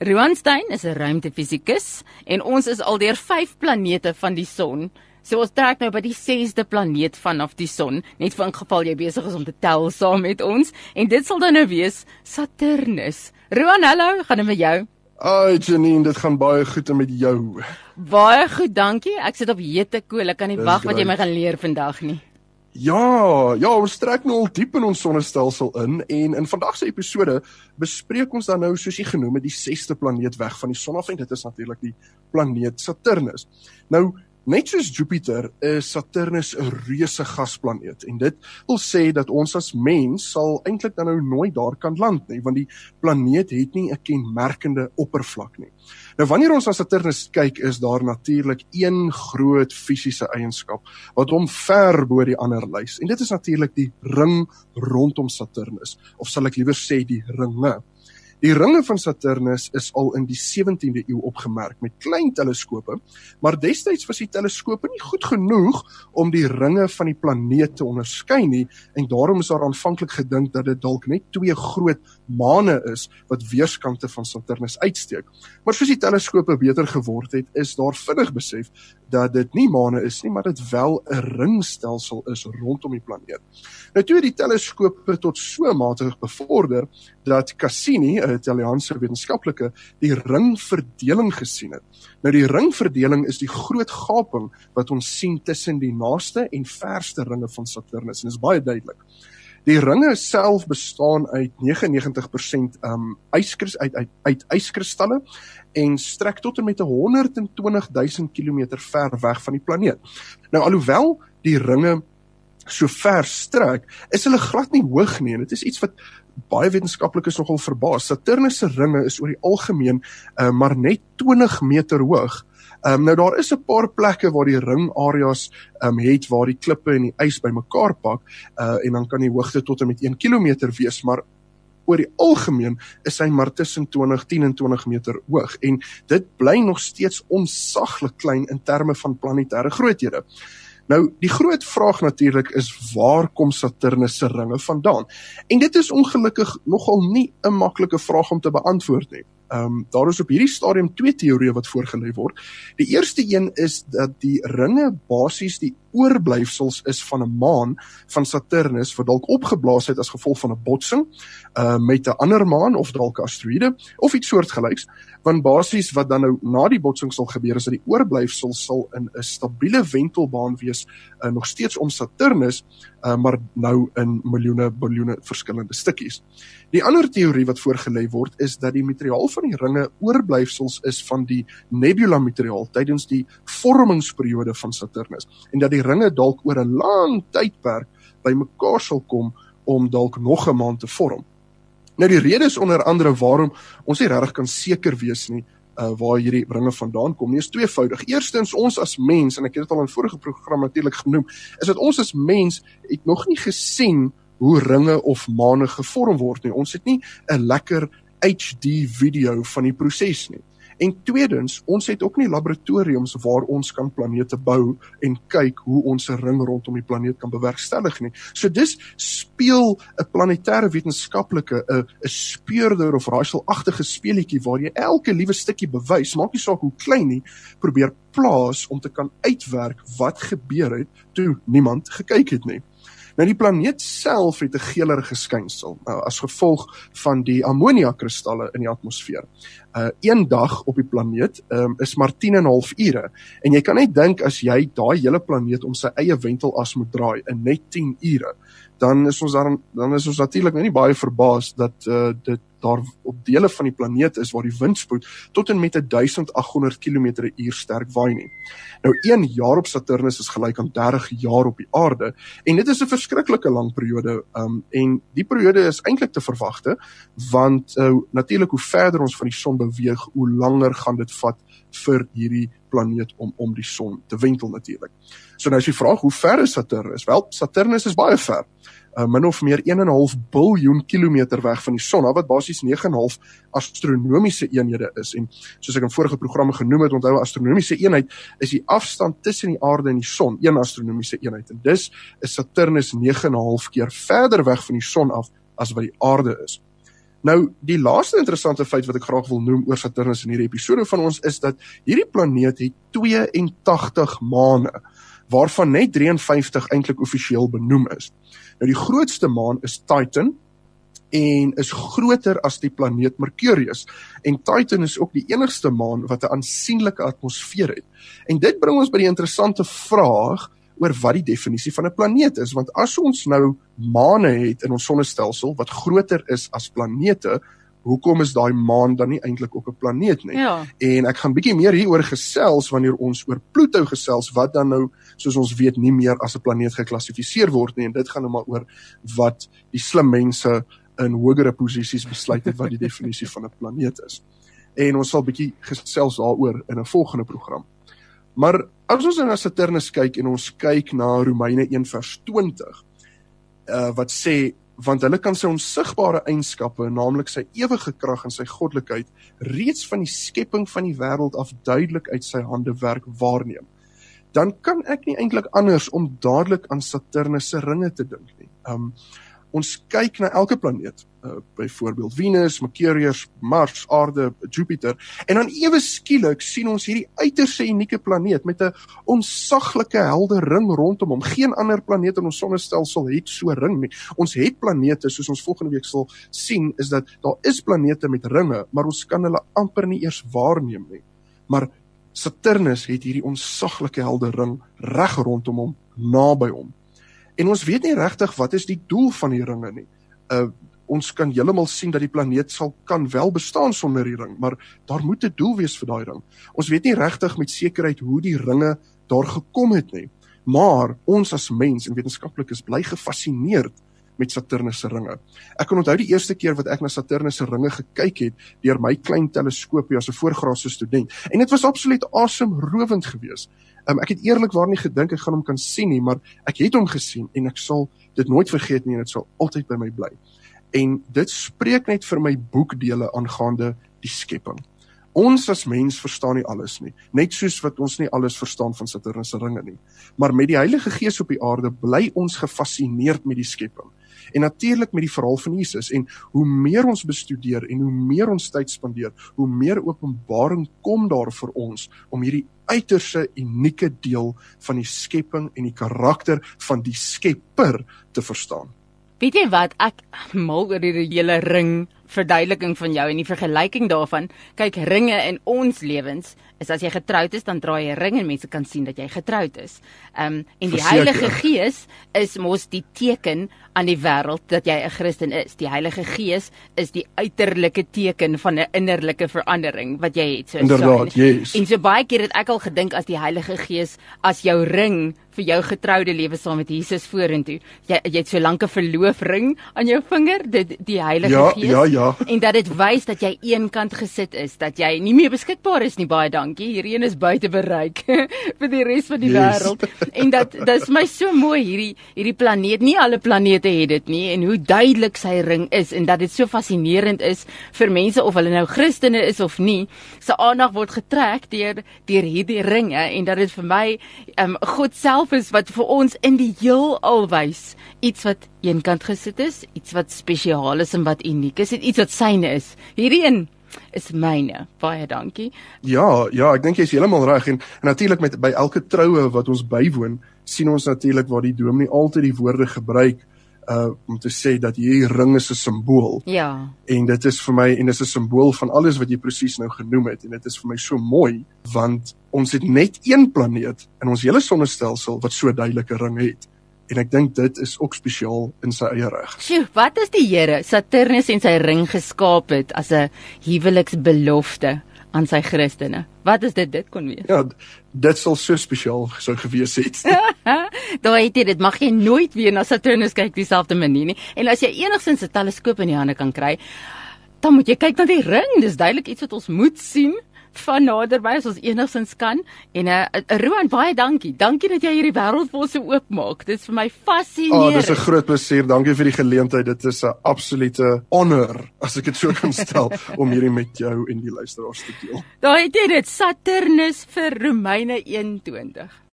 Roan Stein is 'n ruimtefisikus en ons is al deur 5 planete van die son. So ons trek nou by die 6de planeet vanaf die son, net vir ingeval jy besig is om te tel saam met ons en dit sal dan nou wees Saturnus. Roan, hallo, gaan dit met jou? Ai Janine, dit gaan baie goed met jou. Baie goed, dankie. Ek sit op hete kool. Ek kan nie wag wat jy my gaan leer vandag nie. Ja, ja, ons trek nou al diep in ons sonnestelsel in en in vandag se episode bespreek ons dan nou soos jy genoem het die 6ste planeet weg van die son af en dit is natuurlik die planeet Saturnus. Nou Net soos Jupiter is Saturnus 'n reuse gasplaneet en dit wil sê dat ons as mens sal eintlik dan nou nooit daar kan land nie want die planeet het nie 'n kenmerkende oppervlak nie. Nou wanneer ons na Saturnus kyk is daar natuurlik een groot fisiese eienskap wat hom ver bo die ander lys en dit is natuurlik die ring rondom Saturnus of sal ek liewer sê die ringe. Die ringe van Saturnus is al in die 17de eeu opgemerk met klein teleskope, maar destyds was die teleskope nie goed genoeg om die ringe van die planeet te onderskei nie en daarom is daar aanvanklik gedink dat dit dalk net twee groot maane is wat weerskante van Saturnus uitsteek. Maar soos die teleskope beter geword het, is daar vinnig besef dat dit nie maane is nie, maar dit wel 'n ringstelsel is rondom die planeet. Nou toe die teleskope tot so mate bevorder dat Cassini, Italiaanse wetenskaplike, die ringverdeling gesien het. Nou die ringverdeling is die groot gaping wat ons sien tussen die naaste en verste ringe van Saturnus en dit is baie duidelik. Die ringe self bestaan uit 99% um yskris uit uit uit yskristalle en strek tot en met 120 000 km ver weg van die planeet. Nou alhoewel die ringe so ver strek, is hulle glad nie hoog nie en dit is iets wat baie wetenskaplikes nogal verbaas. Saturnus se ringe is oor die algemeen uh, maar net 20 meter hoog. Um, nou daar is 'n paar plekke waar die ringareas um, het waar die klippe en die ys bymekaar pak uh en dan kan die hoogte tot en met 1 km wees, maar oor die algemeen is hy maar tussen 20 10 en 20 meter hoog en dit bly nog steeds onsaglik klein in terme van planetêre groothede. Nou die groot vraag natuurlik is waar kom Saturnus se ringe vandaan? En dit is ongelukkig nogal nie 'n maklike vraag om te beantwoord nie. Ehm um, daar is op hierdie stadium twee teorieë wat voorgelê word. Die eerste een is dat die ringe basies die oorblyfsels is van 'n maan van Saturnus wat dalk opgeblaas het as gevolg van 'n botsing uh met 'n ander maan of dalk 'n asteroïde of iets soortgelyks want basies wat dan nou na die botsing sal gebeur is dat die oorblyfsels sal in 'n stabiele wentelbaan wees uh, nog steeds om Saturnus uh maar nou in miljoene biljoene verskillende stukkies. Die ander teorie wat voorgelê word is dat die materiaal van die ringe oorblyfsels is van die nebula materiaal tydens die vormingsperiode van Saturnus en dat die ringe dalk oor 'n lang tydperk bymekaar sal kom om dalk nog 'n maan te vorm. Nou die rede is onder andere waarom ons nie regtig kan seker wees nie uh waar hierdie ringe vandaan kom. Nie is tweevoudig. Eerstens ons as mens en ek het dit al in vorige program natuurlik genoem, is dat ons as mens het nog nie gesien hoe ringe of maane gevorm word nie. Ons het nie 'n lekker HD video van die proses nie. En tweedens, ons het ook nie laboratoriums waar ons kan planete bou en kyk hoe ons 'n ring rondom die planeet kan bewerkstellig nie. So dis speel 'n planetêre wetenskaplike 'n 'n speurder of raaiselagtige speletjie waar jy elke liewe stukkie bewys, maak nie saak hoe klein nie, probeer plaas om te kan uitwerk wat gebeur het toe niemand gekyk het nie. Nou die planeet self het 'n geelerige skynsel uh, as gevolg van die ammoniakristalle in die atmosfeer. Uh een dag op die planeet um, is maar 10 en 'n half ure en jy kan net dink as jy daai hele planeet om sy eie wentelas moet draai in net 10 ure, dan is ons dan dan is ons natuurlik nou nie baie verbaas dat uh dit daar op dele van die planeet is waar die windspoed tot en met 1800 km/h sterk waai nie. Nou 1 jaar op Saturnus is gelyk aan 30 jaar op die aarde en dit is 'n verskriklike lang periode um en die periode is eintlik te verwagte want uh, natuurlik hoe verder ons van die son beweeg, hoe langer gaan dit vat vir hierdie planeet om om die son te wentel natuurlik. So nou as jy vra hoe ver is Saturnus? Wel, Saturnus is baie ver uh, min of meer 1.5 biljoen kilometer weg van die son, wat basies 9.5 astronomiese eenhede is. En soos ek in vorige programme genoem het, onthou 'n astronomiese eenheid is die afstand tussen die aarde en die son, een astronomiese eenheid. En dus is Saturnus 9.5 keer verder weg van die son af as wat die aarde is. Nou, die laaste interessante feit wat ek graag wil noem oor Saturnus in hierdie episode van ons is dat hierdie planeet het 82 maane waarvan net 53 eintlik offisieel benoem is. Nou die grootste maan is Titan en is groter as die planeet Mercurius. En Titan is ook die enigste maan wat 'n aansienlike atmosfeer het. En dit bring ons by die interessante vraag oor wat die definisie van 'n planeet is, want as ons nou maane het in ons sonnestelsel wat groter is as planete, hoekom is daai maan dan nie eintlik op 'n planeet nie? Ja. En ek gaan bietjie meer hieroor gesels wanneer ons oor Pluto gesels wat dan nou soos ons weet nie meer as 'n planeet geklassifiseer word nie en dit gaan nou maar oor wat die slim mense in hogere posisies besluit het wat die definisie van 'n planeet is. En ons sal bietjie gesels daaroor in 'n volgende program. Maar as ons na Saturnus kyk en ons kyk na Romeine 1 vers 20 uh wat sê want hulle kan sy onsigbare eienskappe, naamlik sy ewige krag en sy goddelikheid, reeds van die skepping van die wêreld af duidelik uit sy hande werk waarneem. Dan kan ek nie eintlik anders om dadelik aan Saturnus se ringe te dink nie. Um ons kyk na elke planeet, uh, byvoorbeeld Venus, Mercurius, Mars, Aarde, Jupiter, en dan ewe skielik sien ons hierdie uiters unieke planeet met 'n onsaglike helder ring rondom hom. Geen ander planeet in ons sonnestelsel het so 'n ring nie. Ons het planete soos ons volgende week sal sien, is dat daar is planete met ringe, maar ons kan hulle amper nie eers waarneem nie. Maar Saturnus het hierdie onsaglike helder ring reg rondom hom, naby hom. En ons weet nie regtig wat is die doel van die ringe nie. Uh ons kan heeltemal sien dat die planeet sal kan wel bestaan sonder die ring, maar daar moet 'n doel wees vir daai ring. Ons weet nie regtig met sekerheid hoe die ringe daar gekom het nie. Maar ons as mens en wetenskaplikes bly gefassineerd met Saturnus se ringe. Ek kan onthou die eerste keer wat ek na Saturnus se ringe gekyk het deur my klein teleskoopie as 'n voorgraadse student en dit was absoluut asemrowend geweest. Um, ek het eerlikwaar nie gedink ek gaan hom kan sien nie, maar ek het hom gesien en ek sal dit nooit vergeet nie en dit sal altyd by my bly. En dit spreek net vir my boekdele aangaande die skepping. Ons as mens verstaan nie alles nie, net soos wat ons nie alles verstaan van Saturnus se ringe nie. Maar met die Heilige Gees op die aarde bly ons gefassineerd met die skepping en natuurlik met die verhaal van Jesus en hoe meer ons bestudeer en hoe meer ons tyd spandeer, hoe meer openbaring kom daar vir ons om hierdie uiterse unieke deel van die skepping en die karakter van die Skepper te verstaan. Weet jy wat ek mal oor hierdie hele ring verduideliking van jou en die vergelyking daarvan. Kyk, ringe in ons lewens is as jy getroud is, dan dra jy 'n ring en mense kan sien dat jy getroud is. Ehm um, en die Verseker. Heilige Gees is mos die teken aan die wêreld dat jy 'n Christen is. Die Heilige Gees is die uiterlike teken van 'n innerlike verandering wat jy het. So Inderdaad, so, yes. En so baie keer het ek al gedink as die Heilige Gees as jou ring vir jou getroude lewe saam met Jesus vorentoe. Jy jy het so lank 'n verloofring aan jou vinger, dit die Heilige ja, Gees. Ja, ja. En dat dit wys dat jy eenkant gesit is, dat jy nie meer beskikbaar is nie. Baie dankie. Hierdie een is buite bereik vir die res van die yes. wêreld. En dat dis my so mooi hierdie hierdie planeet. Nie alle planete het dit nie en hoe duidelik sy ring is en dat dit so fascinerend is vir mense of hulle nou Christene is of nie. Se aandag word getrek deur deur hierdie ringe en dat dit vir my um, God self is wat vir ons in die heelal wys iets wat eenkant gesit is, iets wat spesiaal is en wat uniek is, iets wat syne is. Hierdie een is myne. Baie dankie. Ja, ja, ek dink jy is heeltemal reg en, en natuurlik met by elke troue wat ons bywoon, sien ons natuurlik waar die dominee altyd die woorde gebruik uh om te sê dat hierdie ring is 'n simbool. Ja. En dit is vir my en dit is 'n simbool van alles wat jy presies nou genoem het en dit is vir my so mooi want ons het net een planeet in ons hele sonnestelsel wat so duidelike ring het en ek dink dit is ook spesiaal in sy eie reg. Sjoe, wat is die Here Saturnus en sy ring geskaap het as 'n huweliksbelofte aan sy Christene? Wat is dit dit kon wees? Ja, dit sal so spesiaal sou gewees het. Daai het dit mag jy nooit weer na Saturnus kyk dieselfde manier nie. En as jy enigsins 'n teleskoop in die hande kan kry, dan moet jy kyk na die ring. Dis duidelik iets wat ons moet sien van naderby as ons enigstens kan. En uh, Roan baie dankie. Dankie dat jy hierdie wêreld vir ons so oopmaak. Dit is vir my fascinerend. Oh, dis 'n groot plesier. Dankie vir die geleentheid. Dit is 'n absolute honor as ek dit so kan stel om hierdie met jou en die luisteraars te deel. Daai het jy dit Saturnus vir Romeine 21.